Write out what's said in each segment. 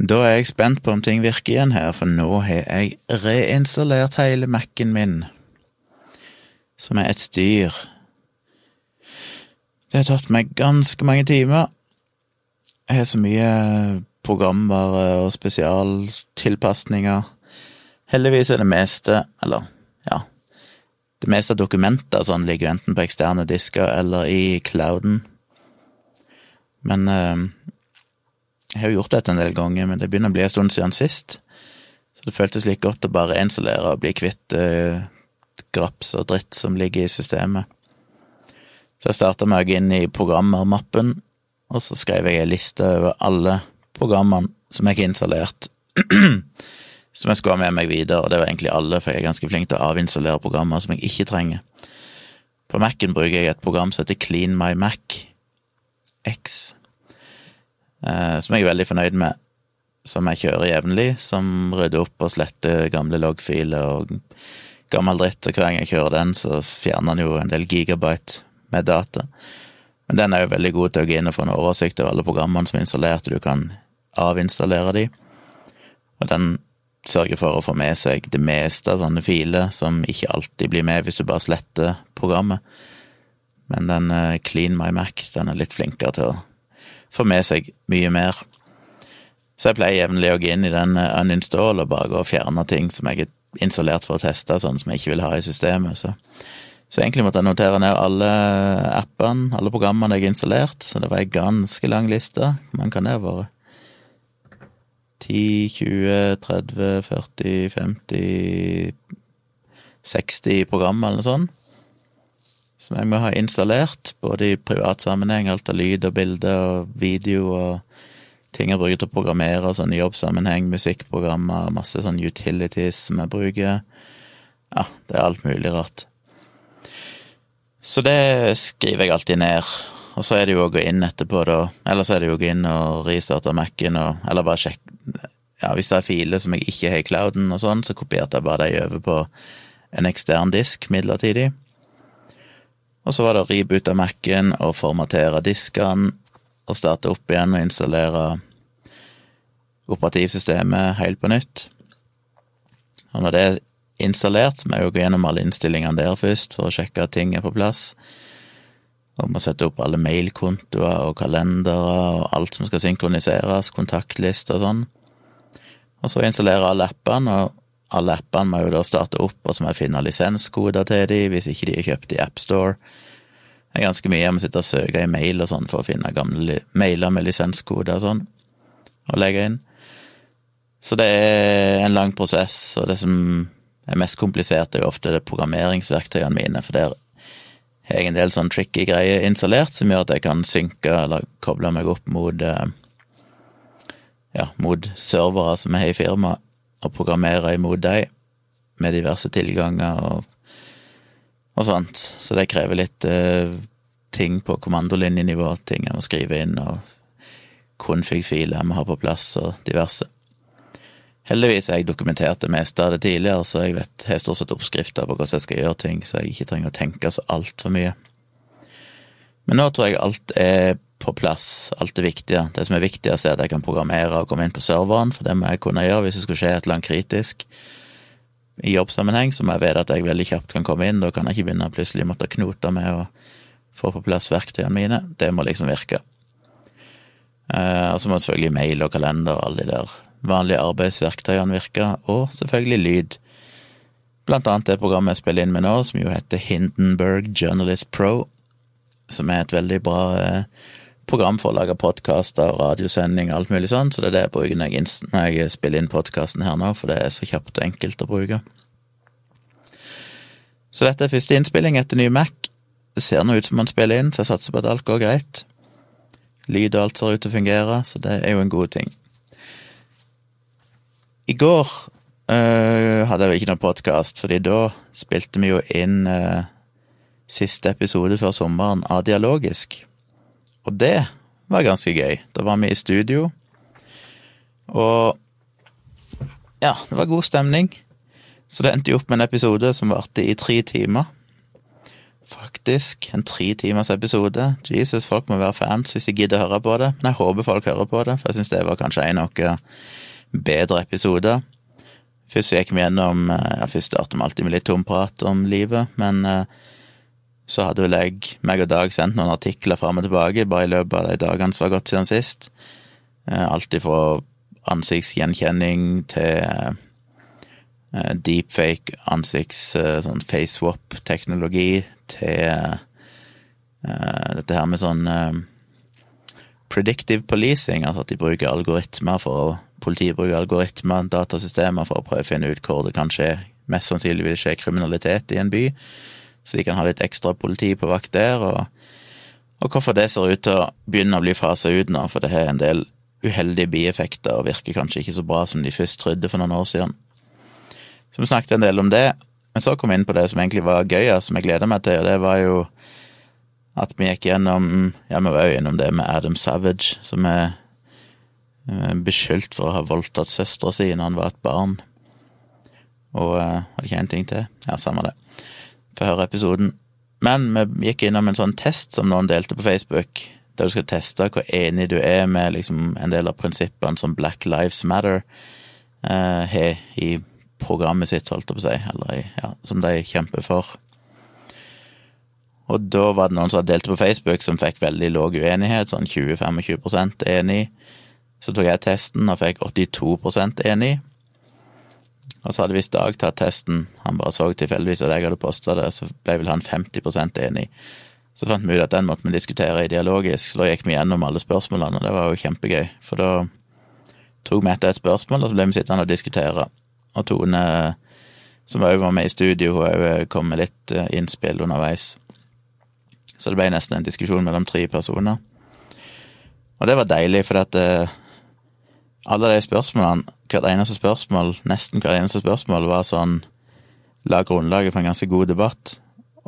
Da er jeg spent på om ting virker igjen her, for nå har jeg reinstallert hele Mac-en min, som er et styr. Det har tatt meg ganske mange timer. Jeg har så mye programmer og spesialtilpasninger. Heldigvis er det meste, eller ja, det meste av dokumenter sånn ligger enten på eksterne disker eller i clouden. Men eh, jeg har jo gjort dette en del ganger, men det begynner å bli en stund siden sist. Så det føltes litt godt å bare installere og bli kvitt eh, graps og dritt som ligger i systemet. Så jeg starta med å gå inn i programmermappen, og så skrev jeg ei liste over alle programmene som jeg har installert, som jeg skulle ha med meg videre, og det var egentlig alle, for jeg er ganske flink til å avinstallere programmer som jeg ikke trenger. På Mac-en bruker jeg et program som heter Clean My Mac X, som jeg er veldig fornøyd med, som jeg kjører jevnlig, som rydder opp og sletter gamle loggfiler og gammel dritt, og hver gang jeg kjører den, så fjerner den jo en del gigabyte med data. Men den er jo veldig god til å gå inn og få en oversikt over alle programmene som er installert, og du kan avinstallere de. Og den sørger for å få med seg det meste av sånne filer som ikke alltid blir med hvis du bare sletter programmet. Men den eh, Clean My Mac, den er litt flinkere til å få med seg mye mer. Så jeg pleier jevnlig å gå inn i den eh, uninstall og bare gå og fjerne ting som jeg har installert for å teste, sånn som jeg ikke vil ha i systemet. Så, så egentlig måtte jeg notere ned alle appene, alle programmene jeg har installert, så det var ei ganske lang liste. Man kan det ha vært 10, 20, 30, 40, 50 60 programmer eller noe sånt. Som jeg må ha installert, både i privat sammenheng, alt av lyd og bilde og video og ting jeg bruker til å programmere, sånn jobbsammenheng, musikkprogrammer, masse sånn utilities som jeg bruker. Ja, det er alt mulig rart. Så det skriver jeg alltid ned. Og så er det jo å gå inn etterpå, da. Eller så er det jo å gå inn og restarte Mac-en, eller bare sjekke Ja, hvis det er filer som jeg ikke har i clouden og sånn, så kopierte jeg bare de over på en ekstern disk midlertidig. Og så var det å reboote Mac-en og formatere diskene og starte opp igjen og installere operativsystemet helt på nytt. Og når det er installert, så må jeg jo gå gjennom alle innstillingene der først for å sjekke at ting er på plass. Og må sette opp alle mailkontoer og kalendere og alt som skal synkroniseres, kontaktlister og sånn. Og så installere alle appene, og alle appene må jo da starte opp, og så må jeg finne lisenskoder til de, hvis ikke de er kjøpt i AppStore. Det er ganske mye jeg må sitte og søke i mail og sånn for å finne gamle mailer med lisenskoder og sånn, og legge inn. Så det er en lang prosess, og det som er mest komplisert, er jo ofte det programmeringsverktøyene mine, for der har jeg en del sånn tricky greier installert som gjør at jeg kan synke eller koble meg opp mot eh, ja, mot servere som jeg har i firmaet, og programmere imot dem med diverse tilganger og, og sånt. Så det krever litt eh, ting på kommandolinjenivå, ting jeg må skrive inn, og config-filer jeg må ha på plass, og diverse. Heldigvis har jeg dokumentert det meste av det tidligere, så jeg vet, har stort sett oppskrifter på hvordan jeg skal gjøre ting, så jeg ikke trenger å tenke så altfor mye. Men nå tror jeg alt er på plass, alt det viktige. Det som er viktigst, er at jeg kan programmere og komme inn på serveren, for det må jeg kunne gjøre hvis det skulle skje et eller annet kritisk. I jobbsammenheng så må jeg vite at jeg veldig kjapt kan komme inn, da kan jeg ikke begynne å plutselig måtte knote med å få på plass verktøyene mine. Det må liksom virke. Eh, og så må selvfølgelig mail og kalender og alle de der vanlige arbeidsverktøyene virke, og selvfølgelig lyd. Blant annet det programmet jeg spiller inn med nå, som jo heter Hindenburg Journalist Pro, som er et veldig bra eh, program for å lage podkaster, radiosending og alt mulig sånn, så det er det jeg bruker når jeg, når jeg spiller inn podkasten her nå, for det er så kjapt og enkelt å bruke. Så dette er første innspilling etter ny Mac. Det ser nå ut som man spiller inn, så jeg satser på at alt går greit. Lyd og alt ser ut til å fungere, så det er jo en god ting. I går øh, hadde jeg vel ikke noen podkast, fordi da spilte vi jo inn øh, siste episode før sommeren av Dialogisk. Og det var ganske gøy. Da var vi i studio, og ja, det var god stemning. Så det endte jo opp med en episode som varte i tre timer. faktisk. En tre timers episode. Jesus, folk må være fans hvis de gidder å høre på det. Men jeg håper folk hører på det, for jeg syns det var kanskje en noe bedre episode. Først gikk vi gjennom eh, ja, Først startet vi alltid med litt tomprat om livet, men uh, så hadde vel jeg, meg og Dag, sendt noen artikler fram og tilbake bare i løpet av de dagene som var gått siden sist. Uh, alt ifra ansiktsgjenkjenning til uh, deepfake, ansikts... sånn facewap-teknologi til dette her med sånn predictive policing, altså at de bruker algoritmer for å Politiet bruker algoritmer, datasystemer, for å prøve å finne ut hvor det kan skje. Mest sannsynlig vil skje kriminalitet i en by, så de kan ha litt ekstra politi på vakt der. Og, og hvorfor det ser ut til å begynne å bli fasa ut nå, for det har en del uheldige bieffekter og virker kanskje ikke så bra som de først trodde for noen år siden. Så vi snakket en del om det, men så kom vi inn på det som egentlig var gøy, og som jeg gleder meg til, og det var jo at vi gikk gjennom Ja, vi var jo gjennom det med Adam Savage, som er Eh, beskyldt for å ha voldtatt søstera si når han var et barn. Og var det ikke en ting til? Ja, samme det. Få høre episoden. Men vi gikk innom en sånn test som noen delte på Facebook, der du skal teste hvor enig du er med liksom, en del av prinsippene som Black Lives Matter har har i programmet sitt, holdt jeg på å si, eller ja, som de kjemper for. Og da var det noen som delte på Facebook som fikk veldig låg uenighet, sånn 20-25 enig. Så tok jeg testen og fikk 82% enig. Og så hadde visst Dag tatt testen, han bare så tilfeldigvis at jeg hadde posta det, så ble vel han 50% enig. Så fant vi ut at den måtte vi diskutere ideologisk, så da gikk vi gjennom alle spørsmålene, og det var jo kjempegøy. For da tok vi etter et spørsmål, og så ble vi sittende og diskutere. Og Tone, som òg var med i studio, hun òg kom med litt eh, innspill underveis. Så det ble nesten en diskusjon mellom tre personer. Og det var deilig, for at eh, alle de spørsmålene, hvert eneste spørsmål, nesten hvert eneste spørsmål, var sånn La grunnlaget for en ganske god debatt.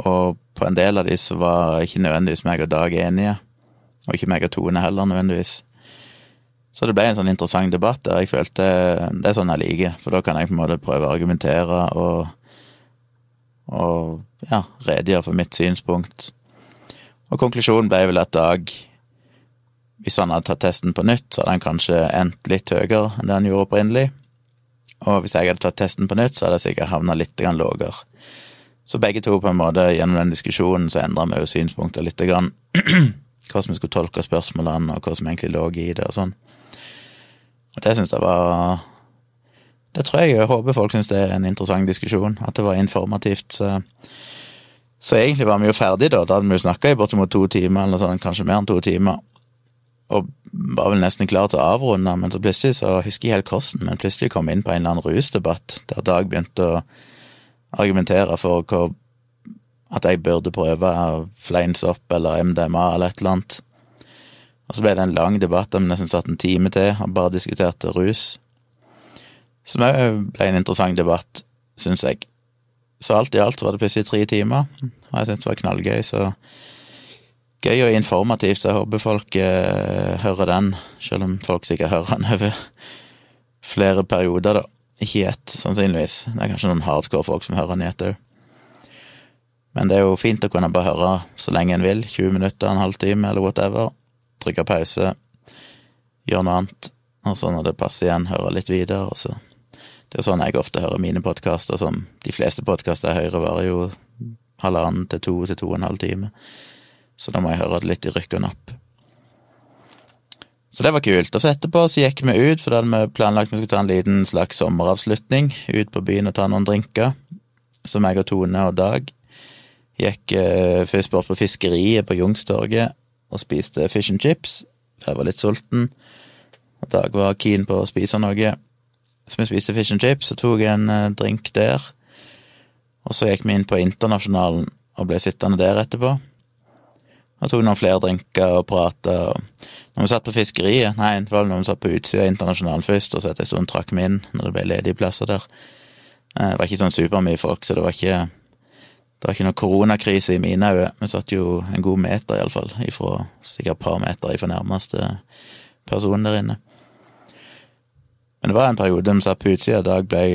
Og på en del av de så var ikke nødvendigvis meg og Dag enige. Og ikke meg og Tone heller, nødvendigvis. Så det ble en sånn interessant debatt der jeg følte Det er sånn jeg liker, for da kan jeg på en måte prøve å argumentere og og ja, redegjøre for mitt synspunkt. Og konklusjonen ble vel at Dag hvis han hadde tatt testen på nytt, så hadde han kanskje endt litt høyere enn det han gjorde opprinnelig. Og hvis jeg hadde tatt testen på nytt, så hadde jeg sikkert havna litt lavere. Så begge to, på en måte, gjennom den diskusjonen, så endra vi jo synspunkter litt. Grann. Hvordan vi skulle tolke spørsmålene, og hva som egentlig lå i det, og sånn. Og det syns jeg var Det tror jeg jeg håper folk syns det er en interessant diskusjon, at det var informativt. Så, så egentlig var vi jo ferdig da. Da hadde vi jo snakka i bortimot to timer, eller sånn, kanskje mer enn to timer og var vel nesten klar til å avrunde, men så plutselig så husker jeg helt hvordan, men plutselig kom jeg inn på en eller annen rusdebatt, der Dag begynte å argumentere for hva, at jeg burde prøve fleinsopp eller MDMA eller et eller annet. Og så ble det en lang debatt der vi nesten satt en time til og bare diskuterte rus. Som òg ble en interessant debatt, syns jeg. Så alt i alt var det plutselig tre timer, og jeg syntes det var knallgøy, så gøy og informativt, så jeg håper folk eh, hører den, selv om folk sikkert hører den over flere perioder, da. Ikke i ett, sannsynligvis. Det er kanskje noen hardcore folk som hører den i ett òg. Men det er jo fint å kunne bare høre så lenge en vil, 20 minutter, en halvtime eller whatever. Trykke pause, gjøre noe annet, og så når det passer igjen, høre litt videre, og så Det er sånn jeg ofte hører mine podkaster, som de fleste podkaster jeg hører, varer jo halvannen til to til to og en halv time så da må jeg høre det litt i rykk og napp. Så det var kult. Og så etterpå så gikk vi ut, for da hadde vi planlagt vi skulle ta en liten slags sommeravslutning. Ut på byen og ta noen drinker. Så meg og Tone og Dag gikk eh, først bort på fiskeriet på Youngstorget og spiste fish and chips. For jeg var litt sulten. Og Dag var keen på å spise noe. Så vi spiste fish and chips og tok en eh, drink der. Og så gikk vi inn på Internasjonalen og ble sittende der etterpå. Og tok noen flere drinker og prata. Når vi satt på fiskeriet Nei, det var når vi satt på utsida Internasjonalen først, og så etter en stund trakk vi inn når det ble ledige plasser der. Eh, det var ikke sånn supermye folk, så det var ikke det var ikke noe koronakrise i mine øyne. Vi satt jo en god meter, iallfall, ifra sikkert et par meter ifra nærmeste person der inne. Men det var en periode vi satt på utsida, Dag ble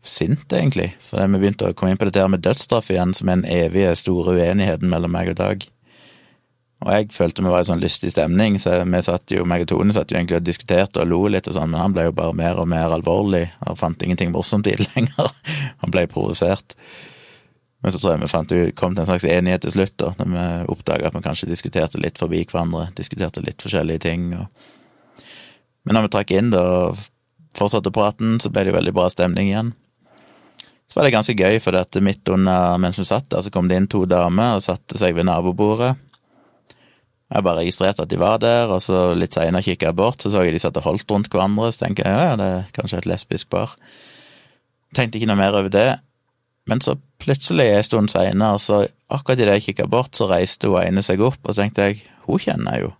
sint, egentlig. For vi begynte å komme inn på dette her med dødsstraff igjen, som er den evige store uenigheten mellom meg og Dag. Og jeg følte vi var i sånn lystig stemning, så vi satt jo, meg og Tone satt jo egentlig og diskuterte og lo litt og sånn, men han ble jo bare mer og mer alvorlig og fant ingenting morsomt i det lenger. Han ble provosert. Men så tror jeg vi fant kom til en slags enighet til slutt, da, når vi oppdaga at vi kanskje diskuterte litt forbi hverandre, diskuterte litt forskjellige ting. og men når vi trakk inn da, og fortsatte praten, så ble det jo veldig bra stemning igjen. Så var det ganske gøy, for dette midt under mens vi satt der, så kom det inn to damer og satte seg ved nabobordet. Jeg bare registrerte at de var der, og så litt seinere kikka jeg bort, så så jeg de satt og holdt rundt hverandre, så tenker jeg ja, det er kanskje et lesbisk par. Tenkte ikke noe mer over det, men så plutselig en stund seinere, så akkurat idet jeg kikka bort, så reiste hun ene seg opp, og så tenkte jeg hun kjenner jeg jo.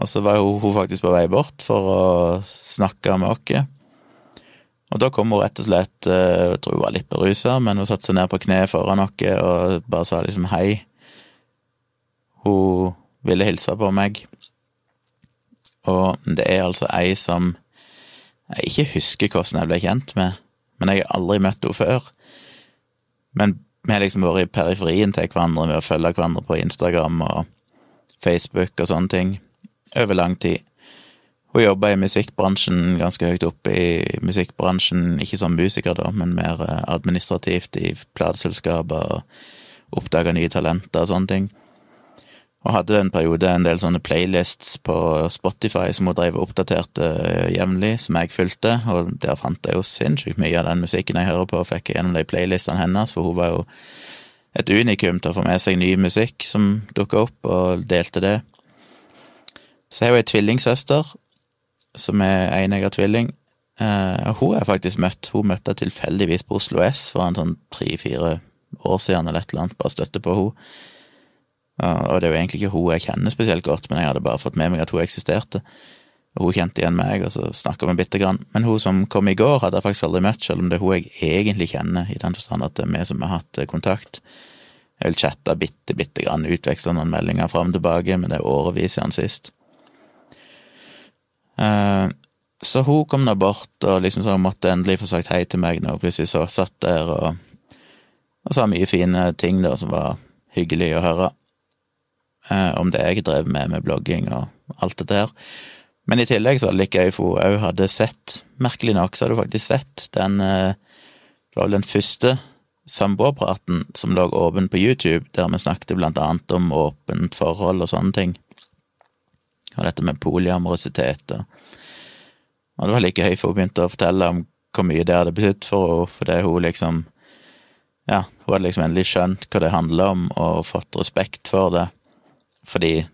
Og så var hun faktisk på vei bort for å snakke med oss. Og da kom hun rett og slett, eh, jeg tror hun var litt berusa, men hun satte seg ned på kne foran oss og bare sa liksom hei. Hun ville hilse på meg. Og det er altså ei som jeg ikke husker hvordan jeg ble kjent med, men jeg har aldri møtt henne før. Men vi har liksom vært i periferien til hverandre ved å følge hverandre på Instagram og Facebook og sånne ting over lang tid. Hun jobba i musikkbransjen, ganske høyt oppe i musikkbransjen, ikke som musiker da, men mer eh, administrativt i plateselskaper og oppdaga nye talenter og sånne ting. Og hadde en periode en del sånne playlists på Spotify som hun drev og oppdaterte eh, jevnlig, som jeg fulgte, og der fant jeg jo sinnssykt mye av den musikken jeg hører på, og fikk gjennom de playlistene hennes, for hun var jo et unikum til å få med seg ny musikk som dukka opp, og delte det. Så jeg har ei tvillingsøster som er enegga tvilling. Eh, og hun har faktisk møtt. Hun møtte tilfeldigvis på Oslo S for en sånn tre-fire år siden eller et eller annet, bare støtte på hun. Og det er jo egentlig ikke hun jeg kjenner spesielt godt, men jeg hadde bare fått med meg at hun eksisterte. Og hun kjente igjen meg, og så snakka vi bitte grann. Men hun som kom i går, hadde jeg faktisk aldri møtt, selv om det er hun jeg egentlig kjenner, i den forstand at det er vi som har hatt kontakt. Jeg vil chatte bitte, bitte grann, utveksle noen meldinger fram og tilbake, men det er årevis siden sist. Eh, så hun kom nå bort og liksom så måtte endelig få sagt hei til meg når hun plutselig så satt der og, og sa mye fine ting da som var hyggelig å høre. Eh, om det jeg drev med med blogging og alt det der. Men i tillegg så var det litt gøy, for hun hadde sett, merkelig nok, så hadde hun faktisk sett den eh, Det var den første samboerpraten som lå åpen på YouTube, der vi snakket blant annet om åpent forhold og sånne ting. Og dette med polyamorøsitet og Og det var like høy, for hun begynte å fortelle om hvor mye det hadde betydd for henne, fordi hun liksom Ja, hun hadde liksom endelig skjønt hva det handla om, og fått respekt for det, fordi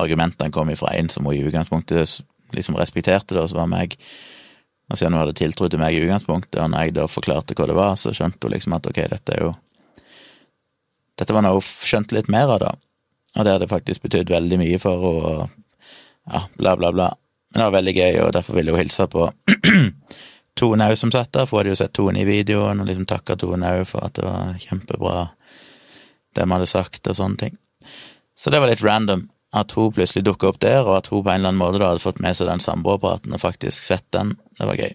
argumentene kom ifra en som hun i utgangspunktet liksom respekterte, det, og så var meg. Og siden hun hadde tiltro til meg i utgangspunktet, og når jeg da forklarte hva det var, så skjønte hun liksom at ok, dette er jo Dette var noe hun skjønte litt mer av, da. Og det hadde faktisk betydd veldig mye for henne, og ja, bla, bla, bla. Men det var veldig gøy, og derfor ville hun hilse på Tone òg som satt der, for hun hadde jo sett Tone i videoen, og liksom takka Tone òg for at det var kjempebra, det vi hadde sagt, og sånne ting. Så det var litt random at hun plutselig dukka opp der, og at hun på en eller annen måte da hadde fått med seg den samboerpraten og faktisk sett den. Det var gøy.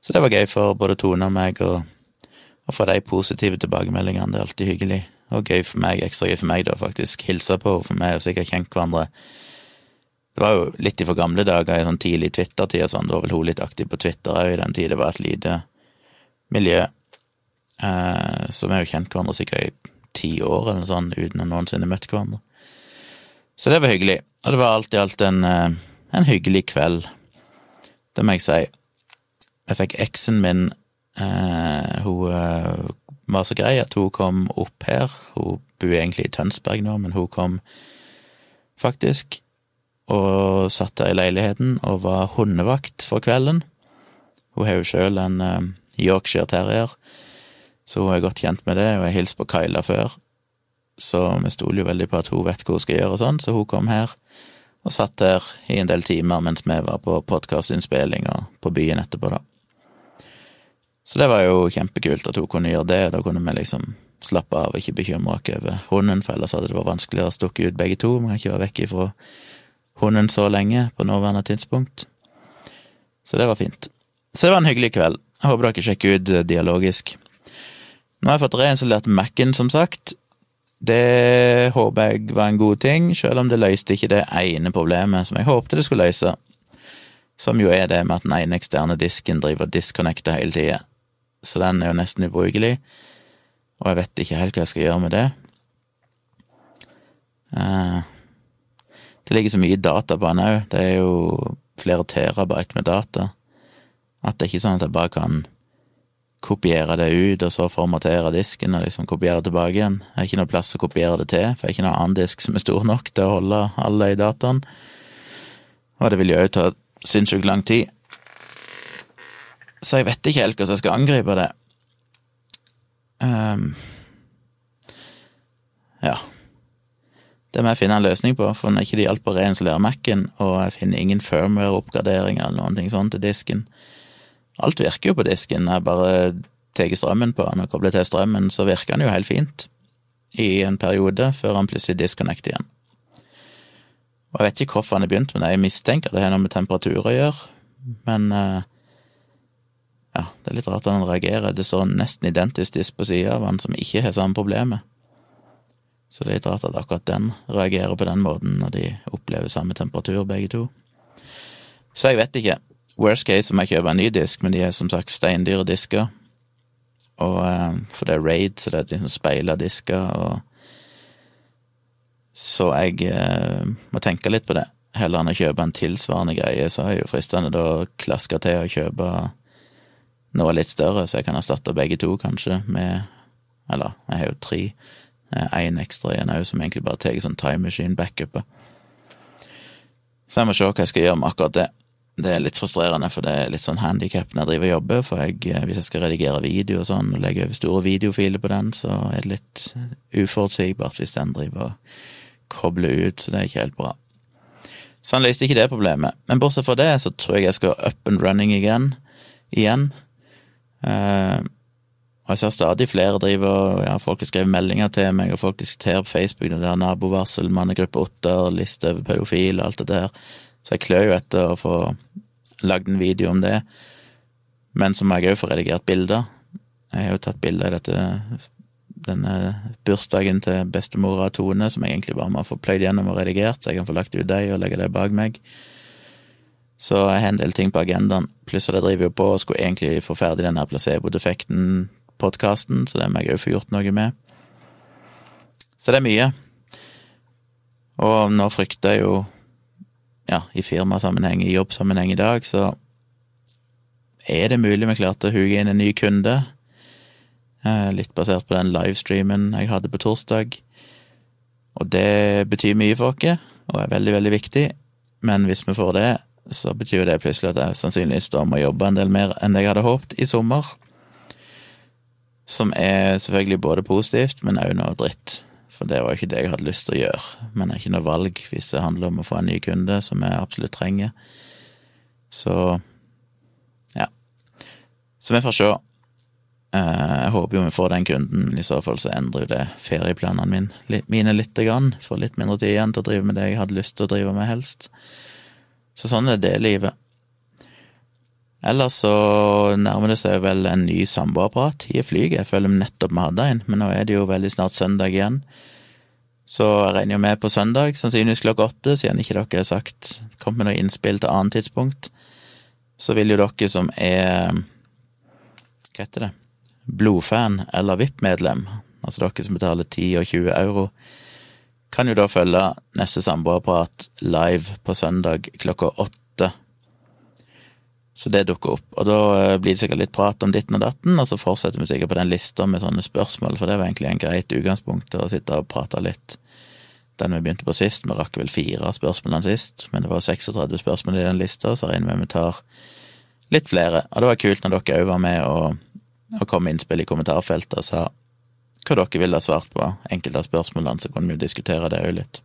Så det var gøy for både Tone og meg å, få de positive tilbakemeldingene. Det er alltid hyggelig. Og gøy for meg, ekstra gøy for meg, da, faktisk hilse på henne, for vi har sikkert kjent hverandre det var jo litt i for gamle dager, i sånn tidlig Twitter-tid og sånn, da var vel hun litt aktiv på Twitter òg i den tid det var et lite miljø. Eh, så vi har jo kjent hverandre sikkert i ti år eller noe sånt, uten å noensinne møtt hverandre. Så det var hyggelig. Og det var alt i alt en, eh, en hyggelig kveld. Det må jeg si. Jeg fikk eksen min eh, Hun eh, var så grei at hun kom opp her. Hun bor egentlig i Tønsberg nå, men hun kom faktisk og satt der i leiligheten og var hundevakt for kvelden. Hun har jo sjøl en eh, Yorkshire terrier, så hun er godt kjent med det, og jeg hilste på Kyla før. Så vi stoler jo veldig på at hun vet hva hun skal gjøre og sånn, så hun kom her og satt der i en del timer mens vi var på podkastinnspilling og på byen etterpå, da. Så det var jo kjempekult at hun kunne gjøre det, da kunne vi liksom slappe av og ikke bekymre oss over hunden, for ellers hadde det vært vanskelig å stukke ut begge to, vi kan ikke være vekk ifra hunden så lenge på nåværende tidspunkt. Så det var fint. Så det var en hyggelig kveld. Jeg håper dere sjekker ut Dialogisk. Nå har jeg fått reinstallert Mac-en, som sagt. Det håper jeg var en god ting, selv om det løste ikke det ene problemet som jeg håpte det skulle løse, som jo er det med at den ene eksterne disken driver og disconnecter hele tida. Så den er jo nesten ubrukelig, og jeg vet ikke helt hva jeg skal gjøre med det. Eh, det ligger så mye data på den òg, det er jo flere terabyte med data, at det er ikke sånn at jeg bare kan kopiere det ut, og så formatere disken og liksom kopiere tilbake igjen. Jeg har ikke noe plass å kopiere det til, for jeg har ikke noen annen disk som er stor nok til å holde alle i dataen. Og det vil jo òg ta sinnssykt lang tid. Så jeg vet ikke helt hvordan jeg skal angripe det. Um, ja. Det må jeg finne en løsning på, for når ikke det hjalp å reinstallere Mac-en, og jeg finner ingen firmware-oppgraderinger eller noen ting sånt til disken, Alt virker jo på disken. Jeg bare tar strømmen på den og kobler til strømmen, så virker den jo helt fint i en periode, før han plutselig disconnecter igjen. Og jeg vet ikke hvorfor han har begynt med det, jeg mistenker at det har noe med temperatur å gjøre, men uh, ja, det er litt rart at han reagerer. Det står nesten identisk disk på sida av han som ikke har samme problemet. Så det er litt rart at akkurat den reagerer på den måten når de opplever samme temperatur, begge to. Så jeg vet ikke. Worst case om jeg kjøper en ny disk, men de er som sagt steindyre disker. Og, eh, for det er raid, så det er liksom speila disker, og Så jeg eh, må tenke litt på det. Heller enn å kjøpe en tilsvarende greie, så er jo fristende da å klaske til å kjøpe noe litt større, så jeg kan erstatte begge to, kanskje, med Eller, jeg har jo tre. Én ekstra igjen òg, som egentlig bare tar sånn time machine backup. Så jeg må se hva jeg skal gjøre med akkurat det. Det er litt frustrerende, for det er litt sånn handikap når jeg driver og jobber. For jeg, eh, hvis jeg skal redigere video og sånn, og legge over store videofiler på den, så er det litt uforutsigbart hvis den driver og kobler ut, så det er ikke helt bra. Så han løste ikke det problemet. Men bortsett fra det, så tror jeg jeg skal up and running igjen. igjen. Uh, og jeg ser stadig flere driver ja, Folk har skrevet meldinger til meg, og folk diskuterer på Facebook det der nabovarsel, mannegruppe Otter, liste over pedofil og alt det der. Så jeg klør jo etter å få lagd en video om det. Men så må jeg òg få redigert bilder. Jeg har jo tatt bilder av dette denne bursdagen til bestemora Tone, som jeg egentlig bare må få pløyd gjennom og redigert, så jeg kan få lagt ut dem og legge dem bak meg. Så jeg har en del ting på agendaen. Pluss at jeg driver jo på og skulle egentlig få ferdig denne placebo-defekten-podkasten, så det må jeg òg få gjort noe med. Så det er mye. Og nå frykter jeg jo ja, i firmasammenheng, i jobbsammenheng i dag, så er det mulig vi klarte å huke inn en ny kunde. Eh, litt basert på den livestreamen jeg hadde på torsdag. Og det betyr mye for oss, og er veldig, veldig viktig. Men hvis vi får det, så betyr det plutselig at jeg sannsynligvis da må jobbe en del mer enn jeg hadde håpet i sommer. Som er selvfølgelig både positivt, men òg noe dritt. For det var jo ikke det jeg hadde lyst til å gjøre. Men det er ikke noe valg hvis det handler om å få en ny kunde, som jeg absolutt trenger. Så ja. Så vi får se. Eh, jeg håper jo vi får den kunden, men i så fall så endrer jo det ferieplanene mine litt. Grann. Får litt mindre tid igjen til å drive med det jeg hadde lyst til å drive med helst. Så sånn er det livet. Ellers så nærmer det seg vel en ny samboerapparat i flyget. Jeg føler nettopp vi hadde en, men nå er det jo veldig snart søndag igjen. Så jeg regner jo med på søndag, sannsynligvis klokka åtte, siden ikke dere har sagt kom med noe innspill til annet tidspunkt. Så vil jo dere som er Hva heter det? Blodfan eller VIP-medlem, altså dere som betaler 10 og 20 euro, kan jo da følge neste samboerapparat live på søndag klokka åtte. Så det dukker opp. Og da eh, blir det sikkert litt prat om ditten og datten, og så fortsetter vi sikkert på den lista med sånne spørsmål, for det var egentlig en greit utgangspunkt å sitte og prate litt. Den vi begynte på sist, vi rakk vel fire av spørsmålene sist, men det var 36 spørsmål i den lista, så regner vi med vi tar litt flere. Og det var kult når dere òg var med og, og kom med innspill i kommentarfeltet og sa hva dere ville ha svart på enkelte av spørsmålene, så kunne vi jo diskutere det òg litt.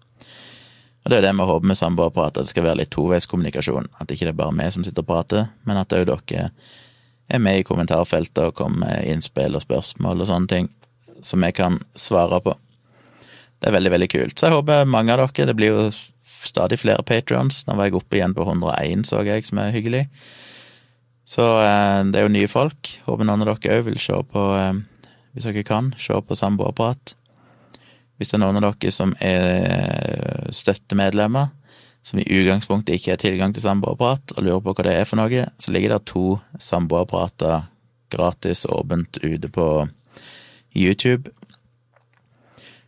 Og det er jo det vi håper med samboerprat, at det skal være litt toveiskommunikasjon. At ikke det er bare vi som sitter og prater, men at òg dere er med i kommentarfeltet og kommer med innspill og spørsmål og sånne ting som vi kan svare på. Det er veldig, veldig kult. Så jeg håper mange av dere Det blir jo stadig flere patrions. Nå var jeg oppe igjen på 101, så jeg, som er hyggelig. Så eh, det er jo nye folk. Håper noen av dere òg vil se på, eh, hvis dere kan, se på Samboerprat. Hvis det er noen av dere som er støttemedlemmer, som i utgangspunktet ikke har tilgang til Samboerprat, og lurer på hva det er for noe, så ligger det to Samboerprater gratis åpent ute på YouTube.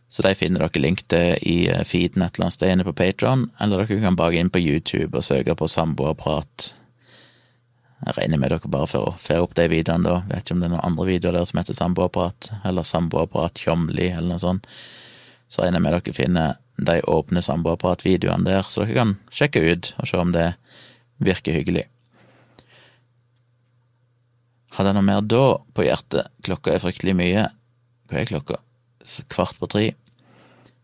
Så de finner dere link til i feeden et eller annet sted inne på Patron, eller dere kan bare inn på YouTube og søke på Samboerprat jeg regner med dere bare får opp de videoene da. Vet ikke om det er noen andre videoer der som heter Samboerprat, eller Samboerprat Tjomli, eller noe sånt. Så regner jeg med dere finner de åpne Samboerprat-videoene der, så dere kan sjekke ut og se om det virker hyggelig. Hadde jeg noe mer da på hjertet? Klokka er fryktelig mye. Hva er klokka? Kvart på tre.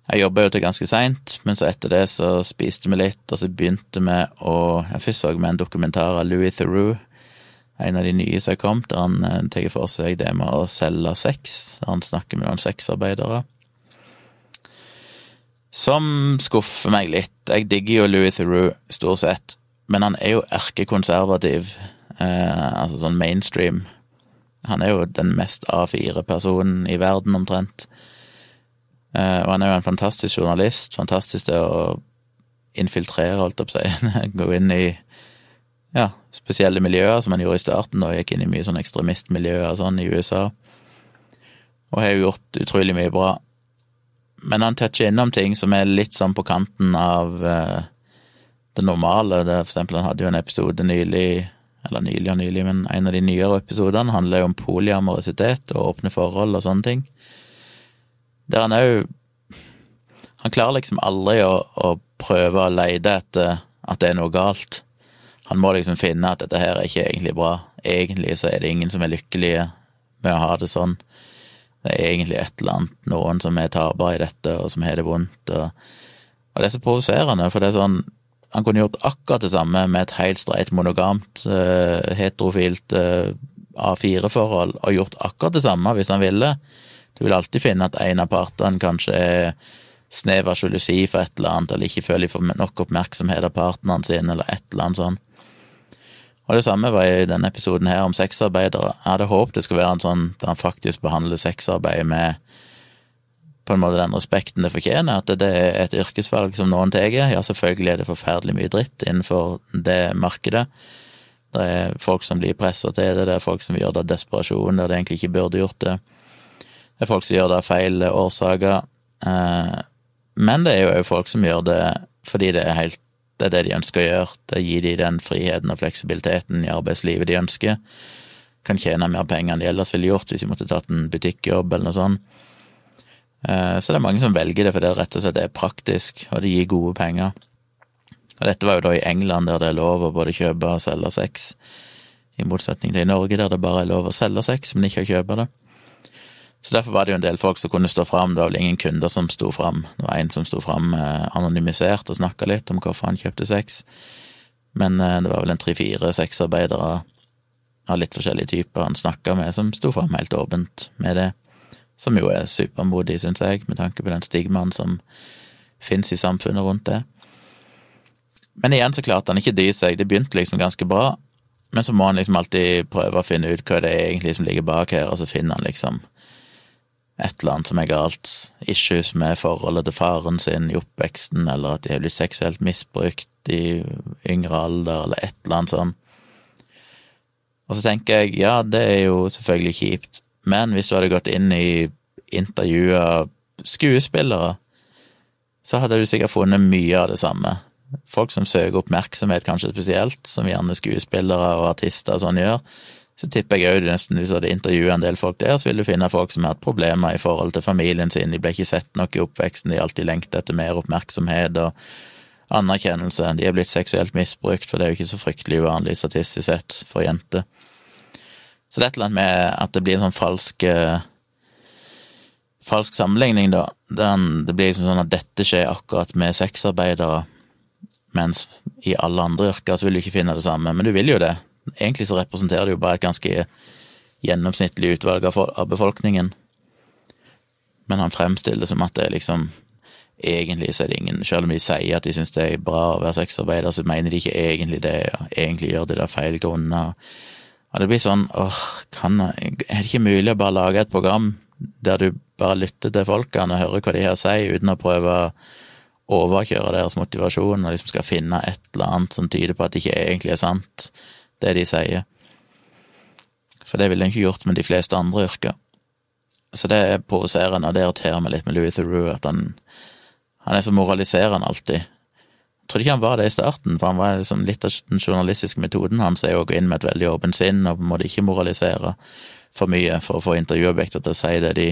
Jeg jobba jo til ganske seint, men så etter det så spiste vi litt, og så begynte vi å Jeg først så vi en dokumentar av Louis Theroux, en av de nye som er kommet, der han eh, tar for seg det med å selge sex. Han snakker med noen sexarbeidere. Som skuffer meg litt. Jeg digger jo Louis Theroux stort sett, men han er jo erkekonservativ, eh, altså sånn mainstream. Han er jo den mest A4-personen i verden, omtrent. Eh, og han er jo en fantastisk journalist. Fantastisk til å infiltrere, holdt jeg på å si. Gå inn i ja, spesielle miljøer, som han gjorde i starten, da gikk inn i mye sånn ekstremistmiljøer sånn i USA. Og har jo gjort utrolig mye bra. Men han toucher innom ting som er litt sånn på kanten av uh, det normale. Det, for eksempel, han hadde jo en episode nylig, eller nylig og nylig, men en av de nyere episodene handler jo om polyamorøsitet og åpne forhold og sånne ting. Der han òg Han klarer liksom aldri å, å prøve å leide etter at det er noe galt. Han må liksom finne at dette her er ikke egentlig bra. Egentlig så er det ingen som er lykkelige med å ha det sånn. Det er egentlig et eller annet, noen som er tapere i dette, og som har det vondt. Og, og det er så provoserende, for det er sånn Han kunne gjort akkurat det samme med et helt streit monogamt, uh, heterofilt uh, A4-forhold, og gjort akkurat det samme hvis han ville. Du vil alltid finne at en av partene kanskje er snev av sjalusi for et eller annet, eller ikke føler de får nok oppmerksomhet av partneren sin, eller et eller annet sånn. Og det samme var i denne episoden her om sexarbeidere. Jeg hadde håpet det skulle være en sånn der han faktisk behandler sexarbeid med på en måte den respekten det fortjener, at det er et yrkesvalg som noen tar. Ja, selvfølgelig er det forferdelig mye dritt innenfor det markedet. Det er folk som blir pressa til det, det er folk som gjør det av desperasjon, der de egentlig ikke burde gjort det. Det er folk som gjør det av feil årsaker. Eh, men det er jo òg folk som gjør det fordi det er helt det er det de ønsker å gjøre. Det gir de den friheten og fleksibiliteten i arbeidslivet de ønsker. Kan tjene mer penger enn de ellers ville gjort hvis de måtte tatt en butikkjobb eller noe sånt. Eh, så det er mange som velger det fordi det rett og slett er praktisk, og det gir gode penger. Og dette var jo da i England, der det er lov å både kjøpe og selge sex, i motsetning til i Norge, der det bare er lov å selge sex, men ikke å kjøpe det. Så derfor var det jo en del folk som kunne stå fram. Det var vel ingen kunder som sto fram. Det var en som sto fram eh, anonymisert og snakka litt om hvorfor han kjøpte sex. Men eh, det var vel en tre-fire sexarbeidere av litt forskjellige typer han snakka med, som sto fram helt åpent med det. Som jo er supermodig, syns jeg, med tanke på den stigmaen som fins i samfunnet rundt det. Men igjen så klarte han ikke dy seg. Det begynte liksom ganske bra, men så må han liksom alltid prøve å finne ut hva det er egentlig som ligger bak her, og så finner han liksom et eller annet som er galt, issues med forholdet til faren sin i oppveksten, eller at de har blitt seksuelt misbrukt i yngre alder, eller et eller annet sånn. Og så tenker jeg, ja, det er jo selvfølgelig kjipt, men hvis du hadde gått inn i intervjua skuespillere, så hadde du sikkert funnet mye av det samme. Folk som søker oppmerksomhet, kanskje spesielt, som gjerne skuespillere og artister og sånn gjør, så tipper jeg òg nesten hvis du hadde intervjua en del folk der, så vil du finne folk som har hatt problemer i forhold til familien sin, de ble ikke sett nok i oppveksten, de alltid lengta etter mer oppmerksomhet og anerkjennelse, de er blitt seksuelt misbrukt, for det er jo ikke så fryktelig uvanlig statistisk sett for jenter. Så det er et eller annet med at det blir en sånn falsk eh, falsk sammenligning, da. det blir liksom sånn at dette skjer akkurat med sexarbeidere, mens i alle andre yrker så vil du ikke finne det samme, men du vil jo det. Egentlig så representerer det jo bare et ganske gjennomsnittlig utvalg av befolkningen. Men han fremstiller det som at det er liksom Egentlig så er det ingen Selv om de sier at de syns det er bra å være sexarbeider, så mener de ikke egentlig det, og egentlig gjør de det av feil grunner. Og det blir sånn, åh, kan, er det ikke mulig å bare lage et program der du bare lytter til folkene og hører hva de har å si, uten å prøve å overkjøre deres motivasjon og liksom skal finne et eller annet som tyder på at det ikke egentlig er sant, det de sier. For det ville en ikke gjort med de fleste andre yrker. Så det er provoserende, og det irriterer meg litt med Louis Theroux, at han, han er så moraliserende alltid. Jeg trodde ikke han var det i starten, for han var liksom litt av den journalistiske metoden hans er å gå inn med et veldig åpent sinn og på en måte ikke moralisere for mye for å få intervjuobjekter til å si det de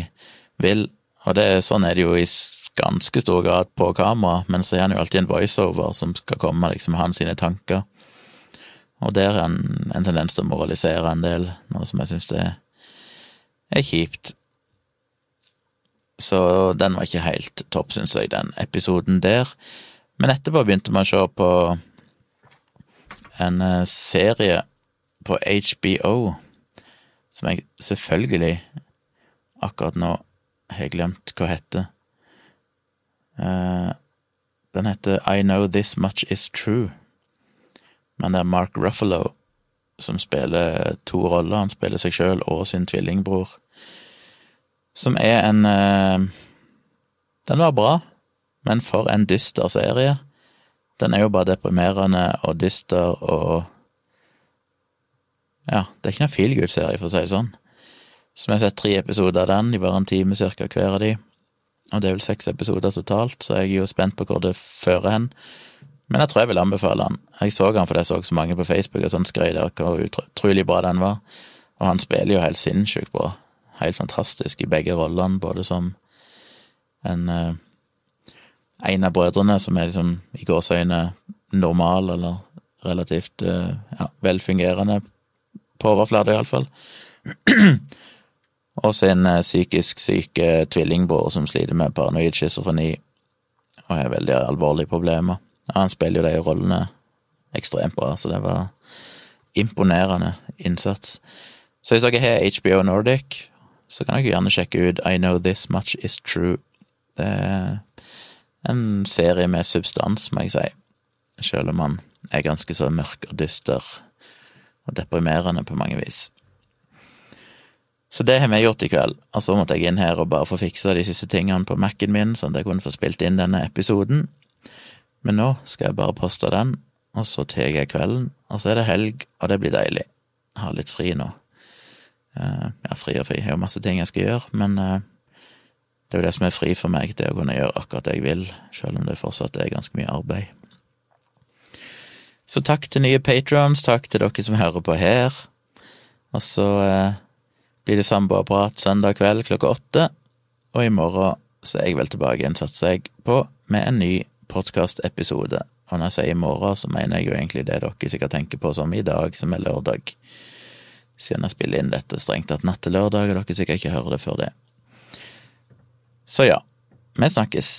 vil. Og det, sånn er det jo i ganske stor grad på kamera, men så er han jo alltid en voiceover som skal komme liksom hans sine tanker. Og der er en, en tendens til å moralisere en del, noe som jeg syns det er kjipt. Så den var ikke helt topp, syns jeg, den episoden der. Men etterpå begynte man å se på en eh, serie på HBO som jeg selvfølgelig akkurat nå har glemt hva heter. Uh, den heter I Know This Much Is True, men det er Mark Ruffalo som spiller to roller. Han spiller seg sjøl og sin tvillingbror, som er en uh, Den var bra, men for en dyster serie. Den er jo bare deprimerende og dyster og Ja, det er ikke noen feel good-serie, for å si det sånn. Så vi har sett tre episoder av den, de var en time cirka hver av de. Og det er vel seks episoder totalt, så jeg er jo spent på hvor det fører hen. Men jeg tror jeg vil anbefale han. Jeg så han fordi jeg så så mange på Facebook og sånn skrøt av hvor utrolig bra den var. Og han spiller jo helt sinnssykt bra. Helt fantastisk i begge rollene, både som en eh, en av brødrene som er liksom i gåseøyne normal, eller relativt eh, ja, velfungerende, på overflata iallfall. og sin eh, psykisk syke tvillingbror som sliter med paranoid schizofreni og har veldig alvorlige problemer. Ja, han spiller jo de rollene ekstremt bra, så det var imponerende innsats. Så hvis dere har HBO Nordic, så kan dere gjerne sjekke ut I Know This Much Is True. Det er en serie med substans, må jeg si, selv om han er ganske så mørk og dyster og deprimerende på mange vis. Så det har vi gjort i kveld, og så måtte jeg inn her og bare få fiksa de siste tingene på Mac-en min, sånn at jeg kunne få spilt inn denne episoden. Men nå skal jeg bare poste den, og så tar jeg kvelden, og så er det helg, og det blir deilig. Jeg har litt fri nå. Uh, ja, fri og fri, jeg har jo masse ting jeg skal gjøre, men uh, det er jo det som er fri for meg, det å kunne gjøre akkurat det jeg vil, selv om det fortsatt er ganske mye arbeid. Så takk til nye patrons, takk til dere som hører på her, og så uh, blir det samboerprat søndag kveld klokka åtte, og i morgen så er jeg vel tilbake igjen, satser jeg på, med en ny podkastepisode. Og når jeg sier i morgen, så mener jeg jo egentlig det dere sikkert tenker på som i dag, som er lørdag. Siden jeg spiller inn dette strengt tatt natt til lørdag, og dere sikkert ikke hører det før det. Så ja, vi snakkes.